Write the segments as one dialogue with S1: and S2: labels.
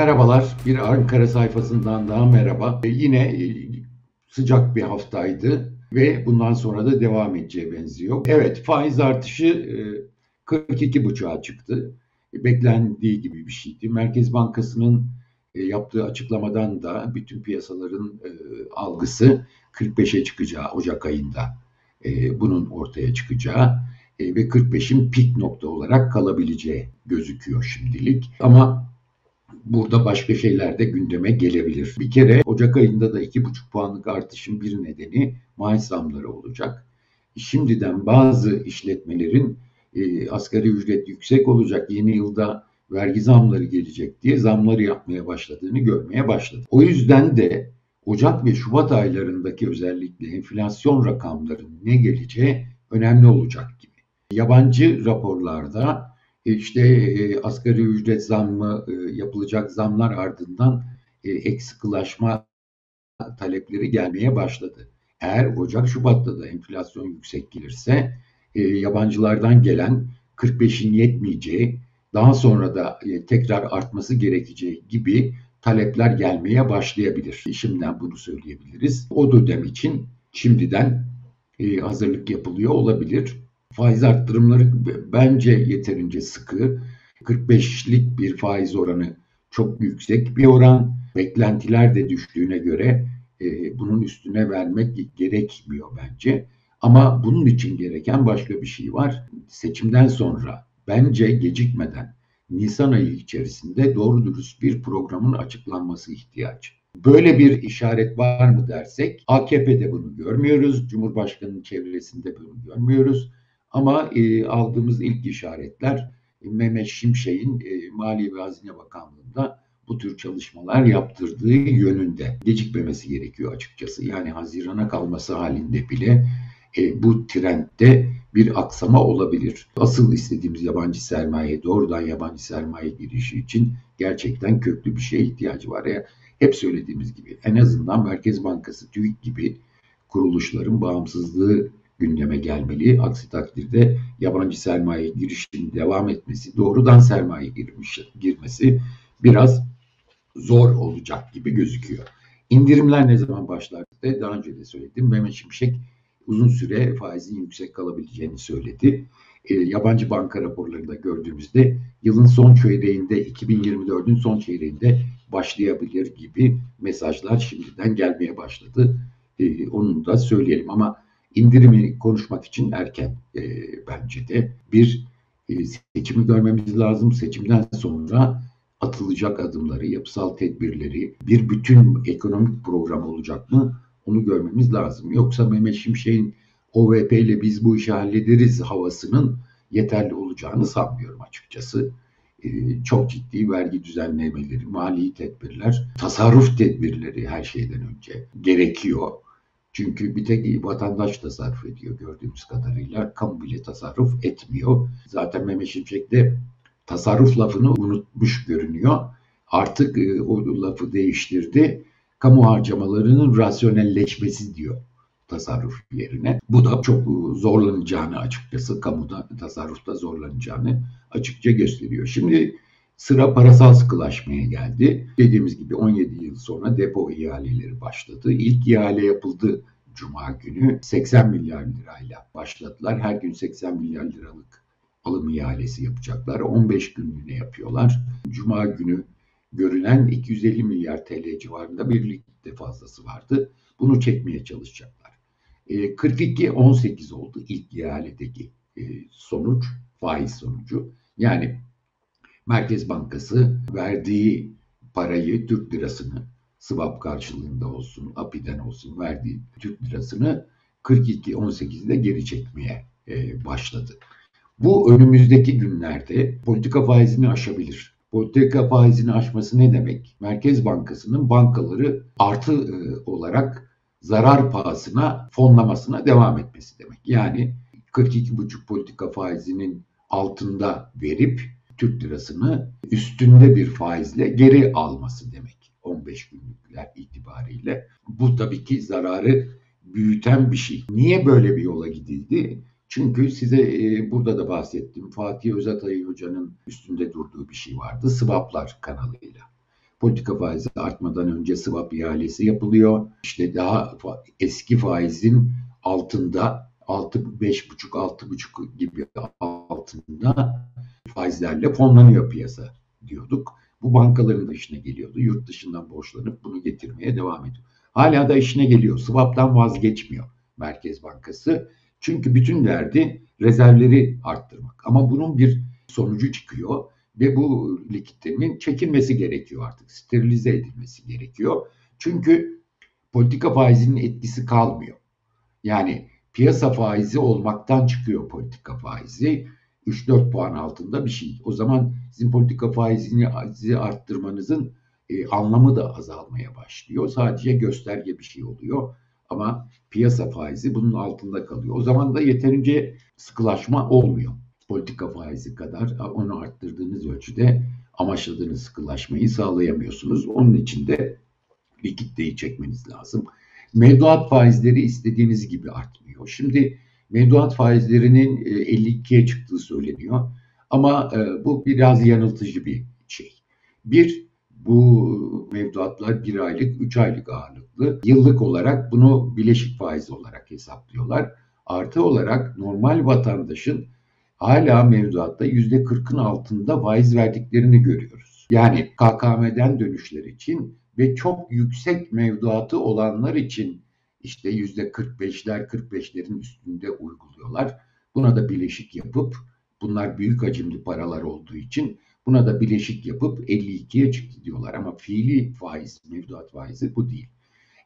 S1: Merhabalar, bir Ankara sayfasından daha merhaba. Yine e, sıcak bir haftaydı ve bundan sonra da devam edeceğe benziyor. Evet, faiz artışı 42,5'a e, çıktı. Beklendiği gibi bir şeydi. Merkez Bankası'nın e, yaptığı açıklamadan da bütün piyasaların algısı 45'e çıkacağı Ocak ayında bunun ortaya çıkacağı ve 45'in pik nokta olarak kalabileceği gözüküyor şimdilik. Ama burada başka şeyler de gündeme gelebilir. Bir kere Ocak ayında da 2,5 puanlık artışın bir nedeni maaş zamları olacak. Şimdiden bazı işletmelerin e, asgari ücret yüksek olacak, yeni yılda vergi zamları gelecek diye zamları yapmaya başladığını görmeye başladı. O yüzden de Ocak ve Şubat aylarındaki özellikle enflasyon rakamlarının ne geleceği önemli olacak gibi. Yabancı raporlarda işte e, asgari ücret zammı e, yapılacak zamlar ardından e, ek talepleri gelmeye başladı. Eğer Ocak Şubat'ta da enflasyon yüksek gelirse e, yabancılardan gelen 45'in yetmeyeceği daha sonra da e, tekrar artması gerekeceği gibi talepler gelmeye başlayabilir. Şimdiden bunu söyleyebiliriz. O dönem için şimdiden e, hazırlık yapılıyor olabilir. Faiz arttırımları bence yeterince sıkı. 45'lik bir faiz oranı çok yüksek bir oran. Beklentiler de düştüğüne göre e, bunun üstüne vermek gerekmiyor bence. Ama bunun için gereken başka bir şey var. Seçimden sonra bence gecikmeden Nisan ayı içerisinde doğru dürüst bir programın açıklanması ihtiyaç. Böyle bir işaret var mı dersek AKP'de bunu görmüyoruz. Cumhurbaşkanının çevresinde bunu görmüyoruz. Ama e, aldığımız ilk işaretler Mehmet Şimşek'in e, Mali ve Hazine Bakanlığı'nda bu tür çalışmalar yaptırdığı yönünde gecikmemesi gerekiyor açıkçası. Yani Haziran'a kalması halinde bile e, bu trendde bir aksama olabilir. Asıl istediğimiz yabancı sermaye, doğrudan yabancı sermaye girişi için gerçekten köklü bir şeye ihtiyacı var. Ya, hep söylediğimiz gibi en azından Merkez Bankası, TÜİK gibi kuruluşların bağımsızlığı gündeme gelmeli. Aksi takdirde yabancı sermaye girişinin devam etmesi, doğrudan sermaye girmiş, girmesi biraz zor olacak gibi gözüküyor. İndirimler ne zaman başlar? Daha önce de söyledim. Mehmet Şimşek uzun süre faizin yüksek kalabileceğini söyledi. E, yabancı banka raporlarında gördüğümüzde yılın son çeyreğinde 2024'ün son çeyreğinde başlayabilir gibi mesajlar şimdiden gelmeye başladı. E, onu da söyleyelim ama indirimi konuşmak için erken e, bence de. Bir e, seçimi görmemiz lazım. Seçimden sonra atılacak adımları, yapısal tedbirleri, bir bütün ekonomik program olacak mı? Onu görmemiz lazım. Yoksa Mehmet Şimşek'in OVP ile biz bu işi hallederiz havasının yeterli olacağını sanmıyorum açıkçası. Ee, çok ciddi vergi düzenlemeleri, mali tedbirler, tasarruf tedbirleri her şeyden önce gerekiyor. Çünkü bir tek vatandaş tasarruf ediyor gördüğümüz kadarıyla. Kamu bile tasarruf etmiyor. Zaten Mehmet Şimşek de tasarruf lafını unutmuş görünüyor. Artık e, o lafı değiştirdi. Kamu harcamalarının rasyonelleşmesi diyor tasarruf yerine. Bu da çok zorlanacağını açıkçası kamuda tasarrufta zorlanacağını açıkça gösteriyor. Şimdi sıra parasal sıkılaşmaya geldi. Dediğimiz gibi 17 yıl sonra depo ihaleleri başladı. İlk ihale yapıldı Cuma günü 80 milyar lirayla başladılar. Her gün 80 milyar liralık alım ihalesi yapacaklar. 15 günlüğüne yapıyorlar. Cuma günü görünen 250 milyar TL civarında bir likidite fazlası vardı. Bunu çekmeye çalışacaklar. 42-18 e, oldu ilk ihaledeki e, sonuç, faiz sonucu. Yani Merkez Bankası verdiği parayı, Türk lirasını swap karşılığında olsun, API'den olsun verdiği Türk lirasını 42-18'de geri çekmeye e, başladı. Bu önümüzdeki günlerde politika faizini aşabilir. Politika faizini aşması ne demek? Merkez Bankası'nın bankaları artı e, olarak zarar pahasına fonlamasına devam etmesi demek. Yani 42,5 politika faizinin altında verip Türk lirasını üstünde bir faizle geri alması demek 15 günlükler itibariyle. Bu tabii ki zararı büyüten bir şey. Niye böyle bir yola gidildi? Çünkü size e, burada da bahsettim. Fatih Özatay Hoca'nın üstünde durduğu bir şey vardı. Swaplar kanalıyla. politika faizi artmadan önce swap ihalesi yapılıyor. İşte daha eski faizin altında 6 5,5 6,5 gibi altında faizlerle fonlanıyor piyasa diyorduk. Bu bankaların da işine geliyordu. Yurt dışından borçlanıp bunu getirmeye devam ediyor. Hala da işine geliyor. Swap'tan vazgeçmiyor Merkez Bankası. Çünkü bütün derdi rezervleri arttırmak. Ama bunun bir sonucu çıkıyor ve bu likiditenin çekilmesi gerekiyor artık. Sterilize edilmesi gerekiyor. Çünkü politika faizinin etkisi kalmıyor. Yani piyasa faizi olmaktan çıkıyor politika faizi. 3-4 puan altında bir şey. O zaman sizin politika faizini arttırmanızın e, anlamı da azalmaya başlıyor. Sadece gösterge bir şey oluyor. Ama piyasa faizi bunun altında kalıyor. O zaman da yeterince sıkılaşma olmuyor. Politika faizi kadar onu arttırdığınız ölçüde amaçladığınız sıkılaşmayı sağlayamıyorsunuz. Onun için de likiditeyi çekmeniz lazım. Mevduat faizleri istediğiniz gibi artmıyor. Şimdi mevduat faizlerinin 52'ye e, çıktığı söyleniyor. Ama e, bu biraz yanıltıcı bir şey. Bir, bu mevduatlar bir aylık, üç aylık ağırlıklı. Yıllık olarak bunu bileşik faiz olarak hesaplıyorlar. Artı olarak normal vatandaşın hala mevduatta yüzde kırkın altında faiz verdiklerini görüyoruz. Yani KKM'den dönüşler için ve çok yüksek mevduatı olanlar için işte yüzde 45'ler 45'lerin üstünde uyguluyorlar. Buna da bileşik yapıp bunlar büyük hacimli paralar olduğu için buna da bileşik yapıp 52'ye çıktı diyorlar ama fiili faiz, mevduat faizi bu değil.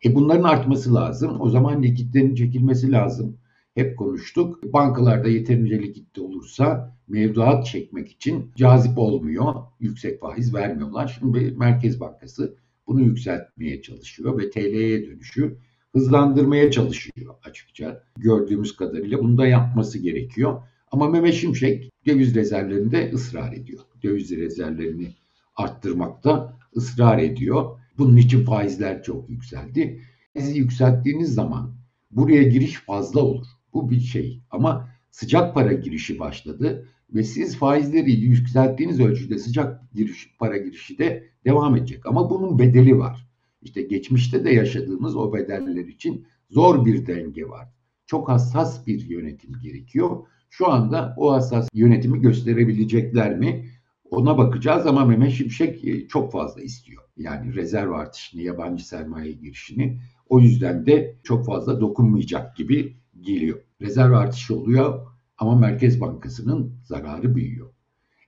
S1: E bunların artması lazım. O zaman likitlerin çekilmesi lazım. Hep konuştuk. Bankalarda yeterince likitte olursa mevduat çekmek için cazip olmuyor. Yüksek faiz vermiyorlar. Şimdi Merkez Bankası bunu yükseltmeye çalışıyor ve TL'ye dönüşü hızlandırmaya çalışıyor açıkça. Gördüğümüz kadarıyla bunu da yapması gerekiyor. Ama Mehmet Şimşek döviz rezervlerinde ısrar ediyor. Döviz rezervlerini arttırmakta ısrar ediyor. Bunun için faizler çok yükseldi. Siz yükselttiğiniz zaman buraya giriş fazla olur. Bu bir şey. Ama sıcak para girişi başladı ve siz faizleri yükselttiğiniz ölçüde sıcak giriş, para girişi de devam edecek. Ama bunun bedeli var. İşte geçmişte de yaşadığımız o bedeller için zor bir denge var. Çok hassas bir yönetim gerekiyor. Şu anda o hassas yönetimi gösterebilecekler mi? Ona bakacağız ama Mehmet Şimşek e, çok fazla istiyor. Yani rezerv artışını, yabancı sermaye girişini. O yüzden de çok fazla dokunmayacak gibi geliyor. Rezerv artışı oluyor ama Merkez Bankası'nın zararı büyüyor.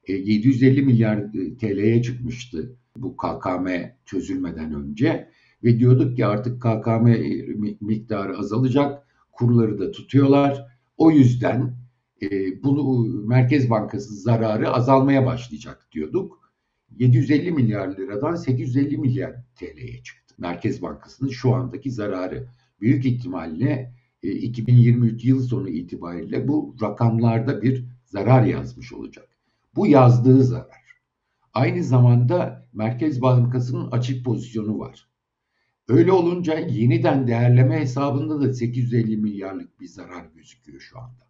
S1: E, 750 milyar e, TL'ye çıkmıştı bu KKM çözülmeden önce ve diyorduk ki artık KKM miktarı azalacak, kurları da tutuyorlar. O yüzden e, bunu Merkez Bankası zararı azalmaya başlayacak diyorduk. 750 milyar liradan 850 milyar TL'ye çıktı. Merkez Bankası'nın şu andaki zararı büyük ihtimalle e, 2023 yıl sonu itibariyle bu rakamlarda bir zarar yazmış olacak. Bu yazdığı zarar. Aynı zamanda Merkez Bankası'nın açık pozisyonu var. Öyle olunca yeniden değerleme hesabında da 850 milyarlık bir zarar gözüküyor şu anda.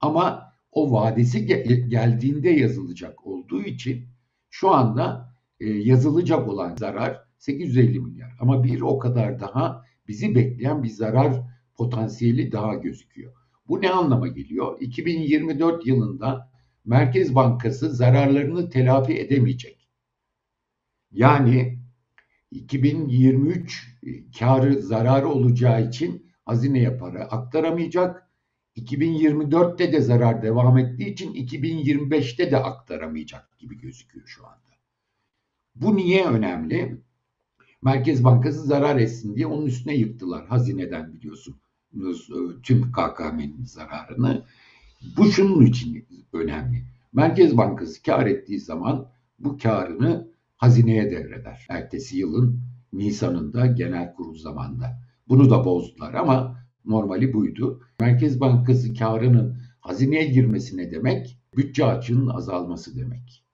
S1: Ama o vadesi geldiğinde yazılacak olduğu için şu anda e, yazılacak olan zarar 850 milyar. Ama bir o kadar daha bizi bekleyen bir zarar potansiyeli daha gözüküyor. Bu ne anlama geliyor? 2024 yılında Merkez Bankası zararlarını telafi edemeyecek. Yani 2023 e, karı zararı olacağı için hazineye para aktaramayacak. 2024'te de zarar devam ettiği için 2025'te de aktaramayacak gibi gözüküyor şu anda. Bu niye önemli? Merkez Bankası zarar etsin diye onun üstüne yıktılar hazineden biliyorsunuz e, tüm KKM'nin zararını. Bu şunun için önemli. Merkez Bankası kar ettiği zaman bu karını hazineye devreder. Ertesi yılın Nisan'ında genel kurul zamanında. Bunu da bozdular ama normali buydu. Merkez Bankası karının hazineye girmesi ne demek? Bütçe açığının azalması demek.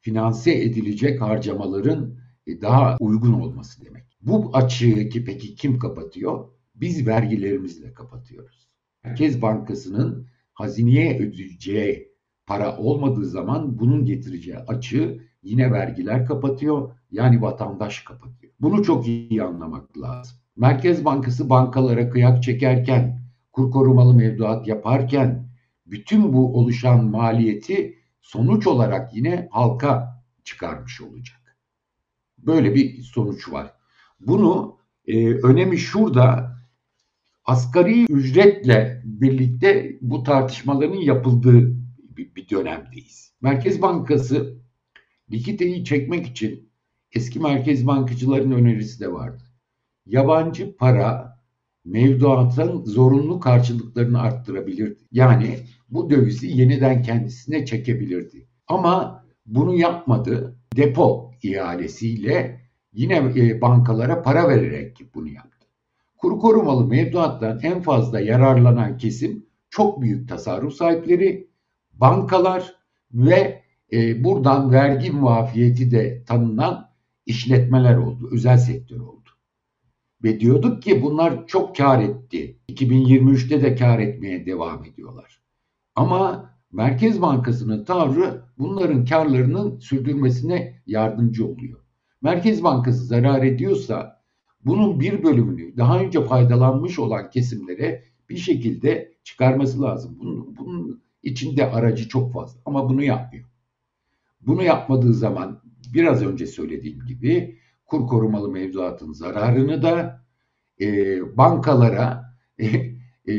S1: Finanse edilecek harcamaların e, daha uygun olması demek. Bu açığı ki peki kim kapatıyor? Biz vergilerimizle kapatıyoruz. Merkez Bankası'nın hazineye ödeyeceği para olmadığı zaman bunun getireceği açığı yine vergiler kapatıyor. Yani vatandaş kapatıyor. Bunu çok iyi anlamak lazım. Merkez Bankası bankalara kıyak çekerken, kur korumalı mevduat yaparken bütün bu oluşan maliyeti sonuç olarak yine halka çıkarmış olacak. Böyle bir sonuç var. Bunu e, önemi şurada asgari ücretle birlikte bu tartışmaların yapıldığı bir, bir dönemdeyiz. Merkez Bankası likiteyi çekmek için eski merkez bankacıların önerisi de vardı. Yabancı para mevduatın zorunlu karşılıklarını arttırabilirdi. Yani bu dövizi yeniden kendisine çekebilirdi. Ama bunu yapmadı. Depo ihalesiyle yine e, bankalara para vererek bunu yaptı. Kuru korumalı mevduattan en fazla yararlanan kesim çok büyük tasarruf sahipleri, bankalar ve e, buradan vergi muafiyeti de tanınan işletmeler oldu, özel sektör oldu. Ve diyorduk ki bunlar çok kar etti. 2023'te de kar etmeye devam ediyorlar. Ama Merkez Bankası'nın tavrı bunların karlarının sürdürmesine yardımcı oluyor. Merkez Bankası zarar ediyorsa bunun bir bölümünü daha önce faydalanmış olan kesimlere bir şekilde çıkarması lazım. Bunun, bunun içinde aracı çok fazla ama bunu yapmıyor. Bunu yapmadığı zaman biraz önce söylediğim gibi kur korumalı mevduatın zararını da e, bankalara e, e,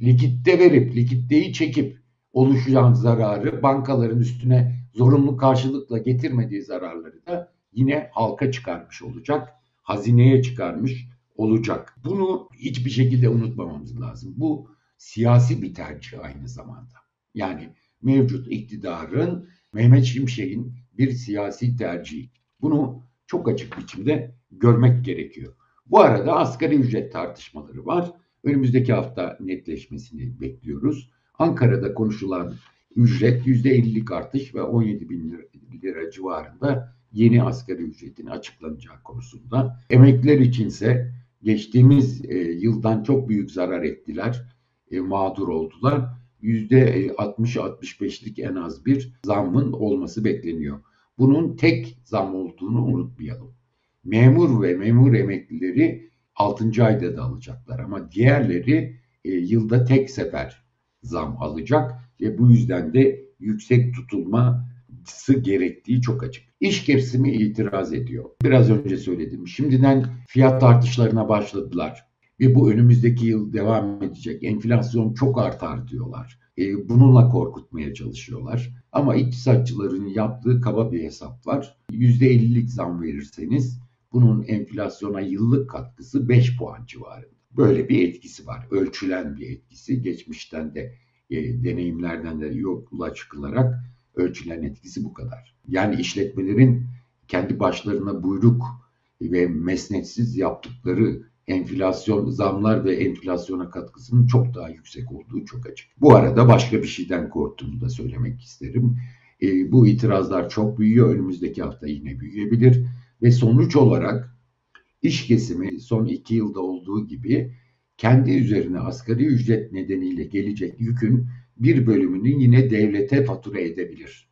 S1: likitte verip likitteyi çekip oluşacağın zararı bankaların üstüne zorunlu karşılıkla getirmediği zararları da yine halka çıkarmış olacak. Hazineye çıkarmış olacak. Bunu hiçbir şekilde unutmamamız lazım. Bu siyasi bir tercih aynı zamanda. Yani mevcut iktidarın Mehmet Şimşek'in bir siyasi tercihi. Bunu çok açık biçimde görmek gerekiyor. Bu arada asgari ücret tartışmaları var. Önümüzdeki hafta netleşmesini bekliyoruz. Ankara'da konuşulan ücret %50'lik artış ve 17 bin lira, civarında yeni asgari ücretin açıklanacağı konusunda. Emekliler içinse geçtiğimiz e, yıldan çok büyük zarar ettiler, e, mağdur oldular. %60-65'lik en az bir zammın olması bekleniyor. Bunun tek zam olduğunu unutmayalım. Memur ve memur emeklileri 6. ayda da alacaklar ama diğerleri e, yılda tek sefer zam alacak ve bu yüzden de yüksek tutulması gerektiği çok açık. İş kesimi itiraz ediyor. Biraz önce söyledim. Şimdiden fiyat artışlarına başladılar ve bu önümüzdeki yıl devam edecek. Enflasyon çok artar diyorlar. E, bununla korkutmaya çalışıyorlar. Ama iktisatçıların yaptığı kaba bir hesap var. %50'lik zam verirseniz bunun enflasyona yıllık katkısı 5 puan civarında. Böyle bir etkisi var. Ölçülen bir etkisi. Geçmişten de e, deneyimlerden de yola çıkılarak ölçülen etkisi bu kadar. Yani işletmelerin kendi başlarına buyruk ve mesnetsiz yaptıkları enflasyon zamlar ve enflasyona katkısının çok daha yüksek olduğu çok açık. Bu arada başka bir şeyden korktuğumu da söylemek isterim. E, bu itirazlar çok büyüyor. Önümüzdeki hafta yine büyüyebilir ve sonuç olarak iş kesimi son iki yılda olduğu gibi kendi üzerine asgari ücret nedeniyle gelecek yükün bir bölümünü yine devlete fatura edebilir.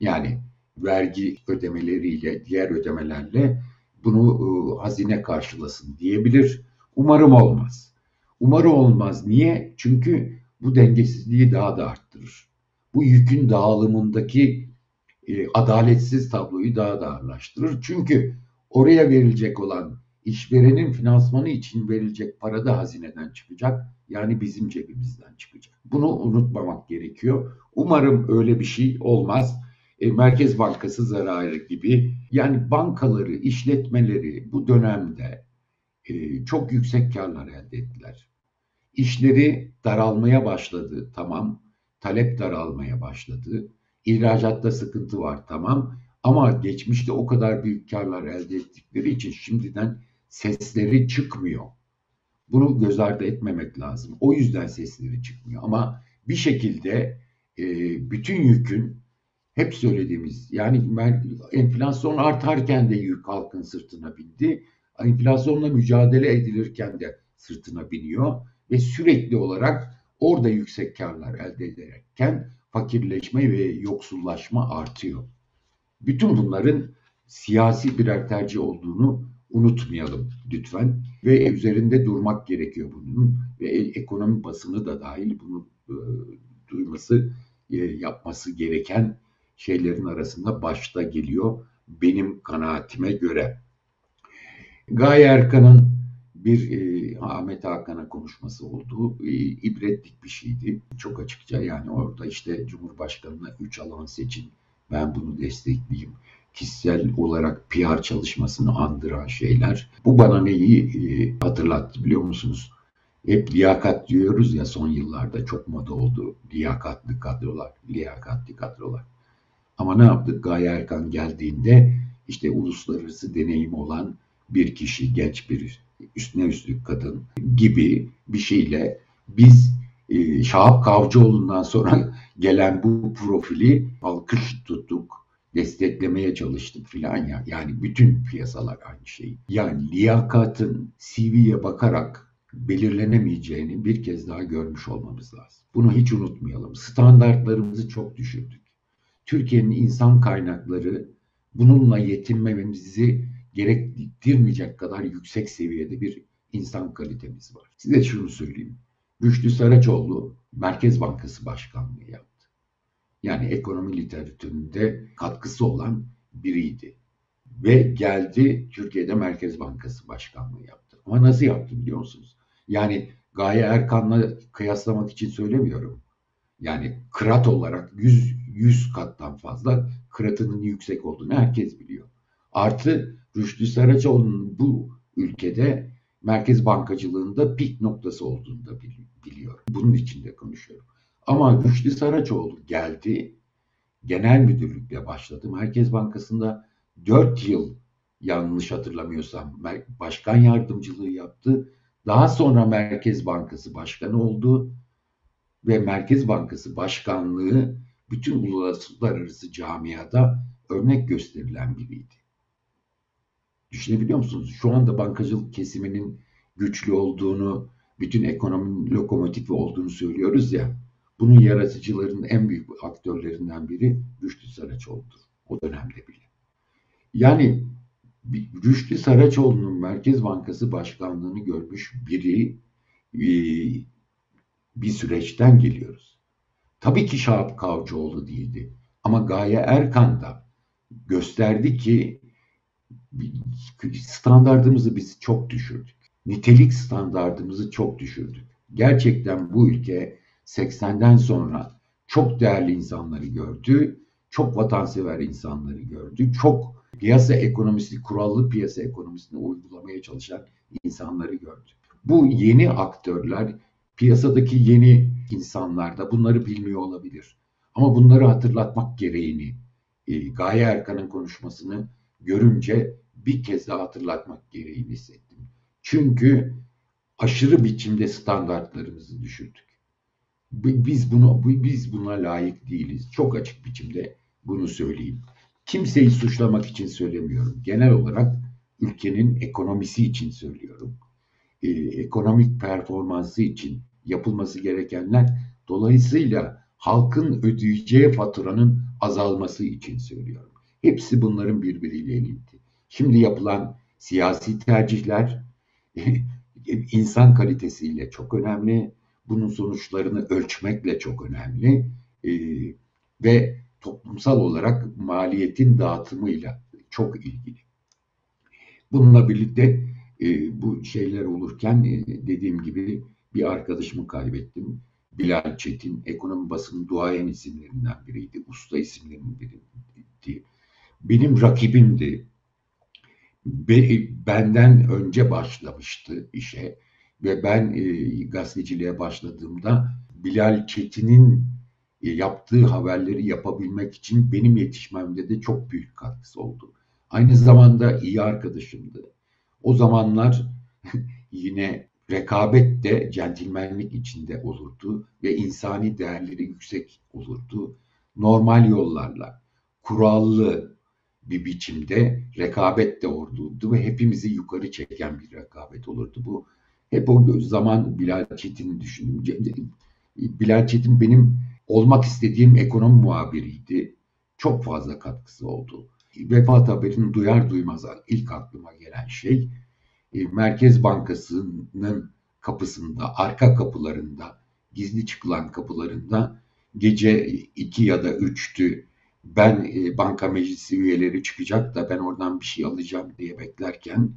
S1: Yani vergi ödemeleriyle, diğer ödemelerle bunu e, hazine karşılasın diyebilir. Umarım olmaz. Umarım olmaz. Niye? Çünkü bu dengesizliği daha da arttırır. Bu yükün dağılımındaki e, adaletsiz tabloyu daha da ağırlaştırır. Çünkü oraya verilecek olan işverenin finansmanı için verilecek para da hazineden çıkacak. Yani bizim cebimizden çıkacak. Bunu unutmamak gerekiyor. Umarım öyle bir şey olmaz e, Merkez Bankası zararı gibi yani bankaları, işletmeleri bu dönemde e, çok yüksek karlar elde ettiler. İşleri daralmaya başladı tamam, talep daralmaya başladı. İhracatta sıkıntı var tamam ama geçmişte o kadar büyük karlar elde ettikleri için şimdiden sesleri çıkmıyor. Bunu göz ardı etmemek lazım. O yüzden sesleri çıkmıyor ama bir şekilde e, bütün yükün hep söylediğimiz yani enflasyon artarken de yük halkın sırtına bindi. Enflasyonla mücadele edilirken de sırtına biniyor ve sürekli olarak orada yüksek karlar elde ederken fakirleşme ve yoksullaşma artıyor. Bütün bunların siyasi birer tercih olduğunu unutmayalım lütfen. Ve üzerinde durmak gerekiyor bunun. Ve ekonomi basını da dahil bunu e, duyması, e, yapması gereken şeylerin arasında başta geliyor benim kanaatime göre. Gaye Erkan'ın bir e, Ahmet Hakan'a konuşması oldu. E, ibretlik bir şeydi. Çok açıkça yani orada işte Cumhurbaşkanı'na 3 alan seçin. Ben bunu destekleyeyim. Kişisel olarak PR çalışmasını andıran şeyler. Bu bana neyi e, hatırlattı biliyor musunuz? Hep liyakat diyoruz ya son yıllarda çok moda oldu. Liyakatlı kadrolar, liyakatli kadrolar. Ama ne yaptık? Gaye Erkan geldiğinde işte uluslararası deneyim olan bir kişi, genç bir üstüne üstlük kadın gibi bir şeyle biz e, Şahap Kavcıoğlu'ndan sonra gelen bu profili alkış tuttuk, desteklemeye çalıştık filan ya. Yani bütün piyasalar aynı şey. Yani liyakatın CV'ye bakarak belirlenemeyeceğini bir kez daha görmüş olmamız lazım. Bunu hiç unutmayalım. Standartlarımızı çok düşürdük. Türkiye'nin insan kaynakları bununla yetinmemizi gerektirmeyecek kadar yüksek seviyede bir insan kalitemiz var. Size şunu söyleyeyim. Rüştü Saraçoğlu Merkez Bankası Başkanlığı yaptı. Yani ekonomi literatüründe katkısı olan biriydi. Ve geldi Türkiye'de Merkez Bankası Başkanlığı yaptı. Ama nasıl yaptı biliyor musunuz? Yani Gaye Erkan'la kıyaslamak için söylemiyorum. Yani kırat olarak 100, 100 kattan fazla kıratının yüksek olduğunu herkes biliyor. Artı Rüştü Saraçoğlu'nun bu ülkede merkez bankacılığında pik noktası olduğunu da biliyor. Bunun için de konuşuyorum. Ama Rüştü Saraçoğlu geldi, genel müdürlükle başladı. Merkez Bankası'nda 4 yıl yanlış hatırlamıyorsam başkan yardımcılığı yaptı. Daha sonra Merkez Bankası Başkanı oldu ve Merkez Bankası Başkanlığı bütün uluslararası camiada örnek gösterilen biriydi. Düşünebiliyor musunuz? Şu anda bankacılık kesiminin güçlü olduğunu, bütün ekonominin lokomotifi olduğunu söylüyoruz ya. Bunun yaratıcılarının en büyük aktörlerinden biri Rüştü Saraçoğlu'dur. O dönemde bile. Yani Rüştü Saraçoğlu'nun Merkez Bankası Başkanlığını görmüş biri bir süreçten geliyoruz. Tabii ki Şahap Kavcıoğlu değildi. Ama Gaye Erkan da gösterdi ki standartımızı biz çok düşürdük. Nitelik standartımızı çok düşürdük. Gerçekten bu ülke 80'den sonra çok değerli insanları gördü, çok vatansever insanları gördü, çok piyasa ekonomisi, kurallı piyasa ekonomisini uygulamaya çalışan insanları gördü. Bu yeni aktörler, piyasadaki yeni insanlar da bunları bilmiyor olabilir. Ama bunları hatırlatmak gereğini, e, Gaye Erkan'ın konuşmasını görünce bir kez daha hatırlatmak gereğini hissettim. Çünkü aşırı biçimde standartlarımızı düşürdük. Biz bunu biz buna layık değiliz. Çok açık biçimde bunu söyleyeyim. Kimseyi suçlamak için söylemiyorum. Genel olarak ülkenin ekonomisi için söylüyorum. Ee, ekonomik performansı için yapılması gerekenler dolayısıyla halkın ödeyeceği faturanın azalması için söylüyorum. Hepsi bunların birbiriyle ilintili. Şimdi yapılan siyasi tercihler insan kalitesiyle çok önemli. Bunun sonuçlarını ölçmekle çok önemli. E, ve toplumsal olarak maliyetin dağıtımıyla çok ilgili. Bununla birlikte e, bu şeyler olurken e, dediğim gibi bir arkadaşımı kaybettim. Bilal Çetin, ekonomi basının duayen isimlerinden biriydi, usta isimlerinden biriydi. Benim rakibimdi benden önce başlamıştı işe ve ben e, gazeteciliğe başladığımda Bilal Çetin'in e, yaptığı haberleri yapabilmek için benim yetişmemde de çok büyük katkısı oldu. Aynı zamanda iyi arkadaşımdı. O zamanlar yine rekabet de centilmenlik içinde olurdu ve insani değerleri yüksek olurdu. Normal yollarla, kurallı, bir biçimde rekabet de olurdu ve hepimizi yukarı çeken bir rekabet olurdu. Bu hep o zaman Bilal Çetin'i düşündüm. Bilal Çetin benim olmak istediğim ekonomi muhabiriydi. çok fazla katkısı oldu. Vefat haberini duyar duymaz ilk aklıma gelen şey e, Merkez Bankası'nın kapısında, arka kapılarında, gizli çıkılan kapılarında gece 2 ya da 3'tü ben e, banka meclisi üyeleri çıkacak da ben oradan bir şey alacağım diye beklerken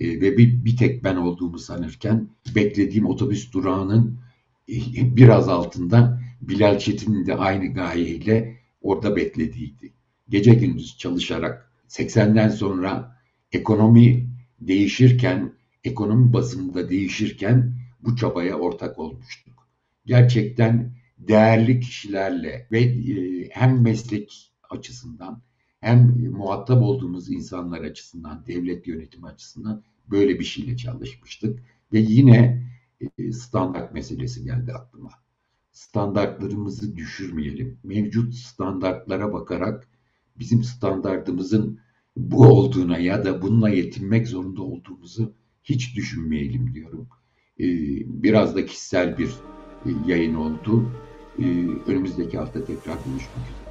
S1: e, ve bir, bir tek ben olduğumu sanırken beklediğim otobüs durağının e, biraz altında Bilal Çetin'in de aynı gayeyle orada beklediğiydi. Gece gündüz çalışarak 80'den sonra ekonomi değişirken, ekonomi basımında değişirken bu çabaya ortak olmuştuk. Gerçekten değerli kişilerle ve e, hem meslek açısından hem muhatap olduğumuz insanlar açısından, devlet yönetimi açısından böyle bir şeyle çalışmıştık. Ve yine e, standart meselesi geldi aklıma. Standartlarımızı düşürmeyelim. Mevcut standartlara bakarak bizim standartımızın bu olduğuna ya da bununla yetinmek zorunda olduğumuzu hiç düşünmeyelim diyorum. E, biraz da kişisel bir yayın oldu. Önümüzdeki hafta tekrar buluşmak üzere.